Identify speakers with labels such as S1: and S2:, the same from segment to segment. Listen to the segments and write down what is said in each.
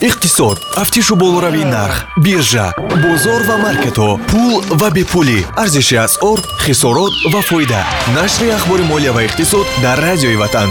S1: иқтисод. Тафтишу болоравии нарх биржа бозор ва маркетҳо пул ва бепулӣ. Арзиши асъор хисорот ва фоида. Нашри ахбори молия ва иқтисод дар радиои ватан.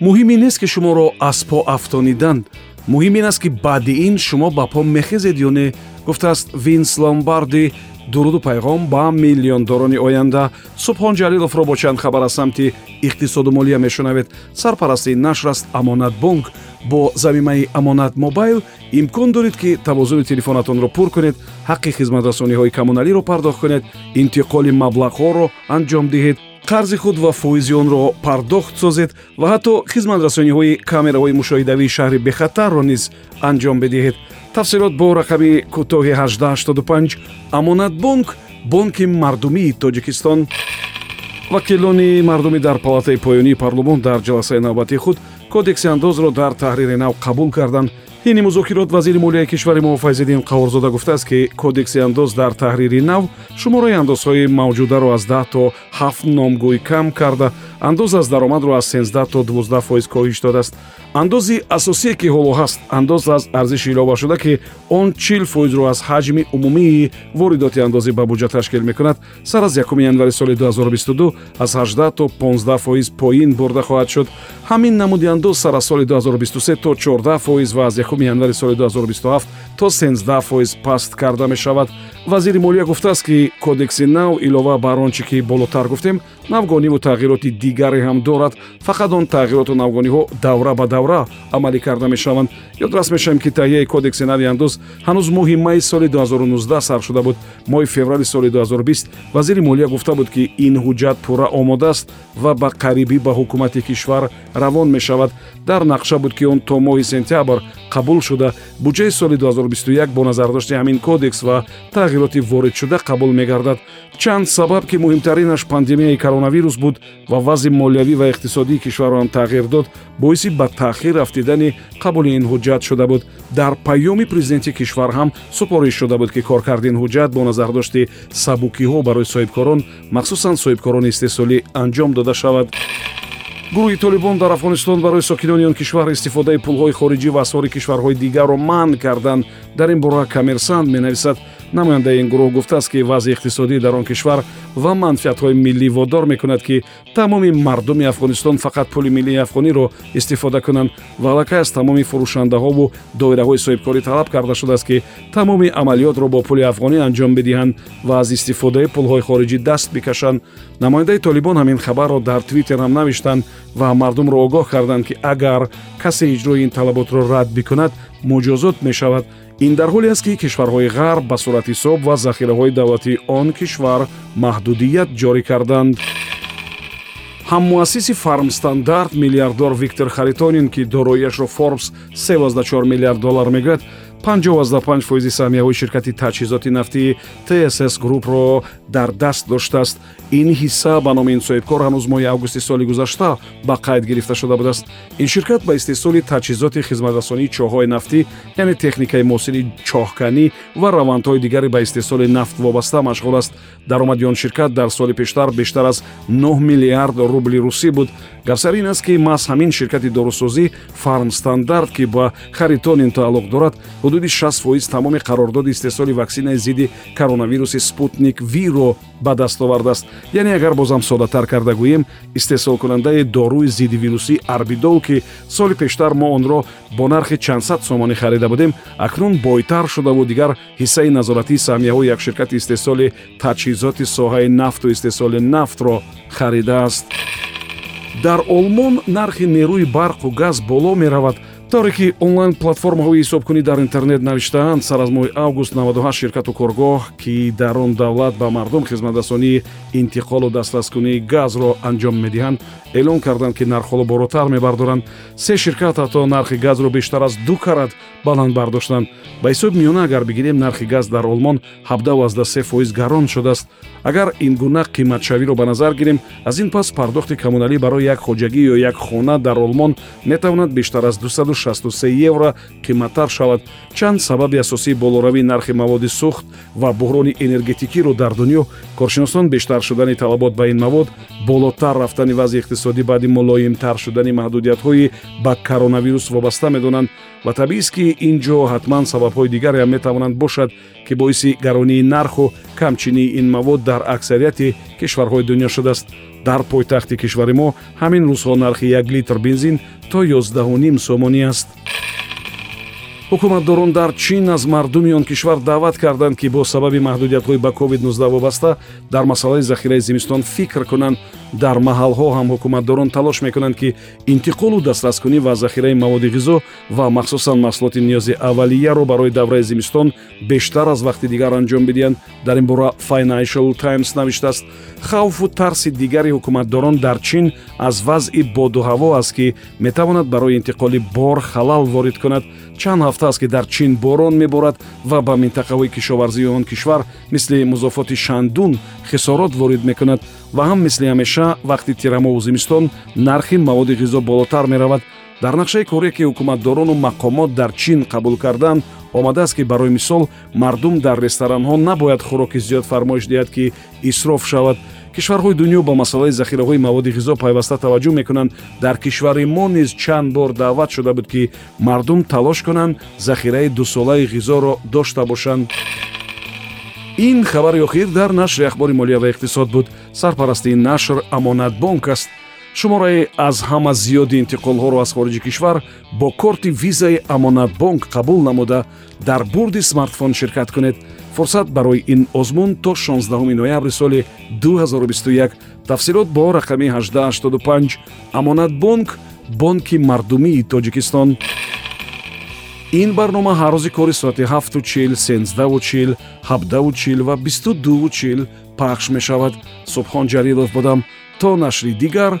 S2: Муҳим ин нест ки шуморо аз по афтонидан муҳим ин аст ки баъди ин шумо ба по мехезед ё не. Гуфтааст винс ломбарди дуруду пайғом ба миллиондорони оянда. Субҳон ҷалиловро бо чанд хабар аз самти иқтисоду молия мешунавед. Сарпарасти нашр аст амонатбонк бо замимаи амонат мобайл имкон доред ки тавозуни телефонатонро пур кунед ҳаққи хизматрасониҳои коммуналиро пардохт кунед интиқоли маблағҳоро анҷом диҳед қарзи худ ва фоизи онро пардохт созед ва ҳатто хизматрасониҳои камераҳои мушоҳидавии шаҳри бехатарро низ анҷом бидиҳед. Тафсилот бо рақами кӯтоҳи 1885 амонатбонк бонки мардумии тоҷикистон. Вакилони мардумӣ дар палатаи поёнии парлумон дар ҷаласаи навбатии худ кодекси андозро дар таҳрири нав қабул карданд ҳини музокирот вазири молияи кишвари муофайзиддин қаворзода гуфтааст ки кодекси андоз дар таҳрири нав шумораи андозҳои мавҷударо аз даҳ то ҳафт номгӯй кам карда андоз аз даромадро аз сенздаҳ то дувоздаҳ фоиз коҳиш додааст. Андози асосие ки ҳоло ҳаст андоз аз арзиши иловашуда ки он чил фоизро аз ҳаҷми умумии воридоти андозӣ ба буҷа ташкил мекунад. Сар аз якуми январи соли 2022 аз 18 то 15 фоиз поин бурда хоҳад шуд. Ҳамин намуди андоз сар аз соли 2023 то 14 фоиз ва аз якуми январи соли 2027 то 13 фоиз паст карда мешавад. Вазири молия гуфтааст ки кодекси нав илова бар он чӣ ки болотар гуфтем навгониву тағйироти дигаре ҳам дорад. Фақат он тағйироту навгониҳо давра ба давра амалӣ карда мешаванд. Ёдрас мешавем ки таҳияи кодекси нави андоз ҳанӯз моҳи майи соли 2019 сар шуда буд. Моҳи феврали соли 2020 вазири молия гуфта буд ки ин ҳуҷҷат пурра омода аст ва ба қарибӣ ба ҳукумати кишвар равон мешавад. Дар нақша буд ки он то моҳи сентябр қабул шуда. Буҷаи соли 2021 бо назардошти ҳамин кодекс ва тағйироти воридшуда қабул мегардад. Чанд сабаб ки муҳимтаринаш пандемияи коронавирус буд ва вазъи молиявӣ ва иқтисодии кишварро ҳам тағйир дод боиси ба таъхир рафтидани қабули ин ҳуҷҷат шуда буд. Дар паёми президенти кишвар ҳам супориш шуда буд ки коркарди ин ҳуҷҷат бо назардошти сабукиҳо барои соҳибкорон махсусан соҳибкорони истеҳсолӣ анҷом дода шавад. Гурӯҳи толибон дар афғонистон барои сокинони он кишвар истифодаи пулҳои хориҷӣ ва асъори кишварҳои дигарро манъ карданд. Дар ин бора коммерсант менависад намояндаи ин гурӯҳ гуфтааст ки вазъи иқтисодӣ дар он кишвар ва манфиатҳои миллӣ водор мекунад ки тамоми мардуми афғонистон фақат пули миллии афғониро истифода кунанд. ва аллакай аз тамоми фурӯшандаҳову доираҳои соҳибкорӣ талаб карда шудааст ки тамоми амалиётро бо пули афғонӣ анҷом бидиҳанд ва аз истифодаи пулҳои хориҷӣ даст бикашанд. намояндаи толибон ҳамин хабарро дар твиттер ҳам навиштанд ва мардумро огоҳ карданд ки агар касе иҷрои ин талаботро рад бикунад муҷозот мешавад ин дар ҳоле аст ки кишварҳои ғарб ба сурати ҳисоб ва захираҳои давлатии он кишвар маҳдудият ҷорӣ карданд. Ҳаммуассиси фармстандарт миллиардор виктор харитонин ки дороияшро форбс 34 миллиард доллар мегӯяд 55 фоизи саҳмияҳои ширкати таҷҳизоти нафтии тсс группро дар даст доштааст. Ин ҳисса ба номи ин соҳибкор ҳанӯз моҳи августи соли гузашта ба қайд гирифта шуда будааст. Ин ширкат ба истеҳсоли таҷҳизоти хизматрасонии чоҳҳои нафтӣ яъне техникаи муосири чоҳканӣ ва равандҳои дигаре ба истеҳсоли нафт вобаста машғул аст. Даромади он ширкат дар соли пештар бештар аз 9 миллиард рубли русӣ буд. Гапсар ин аст ки маҳз ҳамин ширкати дорусозӣ фармстандарт ки ба харитонин тааллуқ дорад ҳудуди 6 фоиз тамоми қарордоди истеҳсоли ваксинаи зидди коронавируси спутник виро ба даст овардааст яъне агар бозам соддатар карда гӯем истеҳсолкунандаи доруи зидди вирусӣ арбидол ки соли пештар мо онро бо нархи чандсад сомонӣ харида будем акнун бойтар шудаву дигар ҳиссаи назоратии саҳмияҳои як ширкати истеҳсоли таҷҳизоти соҳаи нафту истеҳсоли нафтро харидааст дар олмон нархи нерӯи барқу газ боло меравад тавре ки онлайн платформаҳои ҳисобкунӣ дар интернет навиштаанд. Сар аз моҳи август 98 ширкату коргоҳ ки дар он давлат ба мардум хизматрасонии интиқолу дастраскунии газро анҷом медиҳанд. Эълон карданд ки нархҳоро болотар мебардоранд. Се ширкат ҳатто нархи газро бештар аз ду карат баланд бардоштанд. Ба ҳисоби миёна агар бигирем нархи газ дар олмон 73 фоиз гарон шудааст. Агар ин гуна қиматшавиро ба назар гирем аз ин пас пардохти коммуналӣ барои як хоҷагӣ ё як хона дар олмон метавонад бештар аз 2 63 евро қиматтар шавад. Чанд сабаби асосии болоравии нархи маводи сӯхт ва буҳрони энергетикиро дар дунё коршиносон бештар шудани талабот ба ин мавод болотар рафтани вазъи иқтисодӣ баъди мулоимтар шудани маҳдудиятҳои ба коронавирус вобаста медонанд ва табиист ки ин ҷо ҳатман сабабҳои дигаре ҳам метавонанд бошад ки боиси гаронии нарху камчинии ин мавод дар аксарияти кишварҳои дунё шудааст. Дар пойтахти кишвари мо ҳамин рӯзҳо нархи як литр бензин то 1 сомонӣ аст ҳукуматдорон дар чин аз мардуми он кишвар даъват карданд ки бо сабаби маҳдудиятҳои ба covid-19 вобаста дар масъалаи захираи зимистон фикр кунанд. Дар маҳалҳо ҳам ҳукуматдорон талош мекунанд ки интиқолу дастраскунӣ ва захираи маводи ғизо ва махсусан маҳсулоти ниёзи аввалияро барои давраи зимистон бештар аз вақти дигар анҷом бидиҳанд. Дар ин бора financial times навиштааст хавфу тарси дигари ҳукуматдорон дар чин аз вазъи боду ҳаво аст ки метавонад барои интиқоли бор халал ворид кунад чанд ҳафта аст ки дар чин борон меборад ва ба минтақаҳои кишоварзии он кишвар мисли музофоти шандун хисорот ворид мекунад ва ҳам мисли ҳамеша вақти тирамову зимистон нархи маводи ғизо болотар меравад. Дар нақшаи корие ки ҳукуматдорону мақомот дар чин қабул карданд омадааст ки барои мисол мардум дар ресторанҳо набояд хӯроки зиёд фармоиш диҳад ки исроф шавад кишварҳои дунё ба масъалаи захираҳои маводи ғизо пайваста таваҷҷӯҳ мекунанд. Дар кишвари мо низ чанд бор даъват шуда буд ки мардум талош кунанд захираи дусолаи ғизоро дошта бошанд. Ин хабари охир дар нашри ахбори молия ва иқтисод буд. Сарпарастии нашр амонатбонк аст шумораи аз ҳама зиёди интиқолҳоро аз хориҷи кишвар бо корти визаи амонатбонк қабул намуда дар бурди смартфон ширкат кунед. Фурсат барои ин озмун то 16 ноябри соли 2021 тафсилот бо рақами 1885 амонатбонк бонки мардумии тоҷикистон. Ин барнома ҳар рӯзи кори соати 7чил 13чил 7чил ва 22чил пахш мешавад. Субҳон ҷалилов будам. То нашри дигар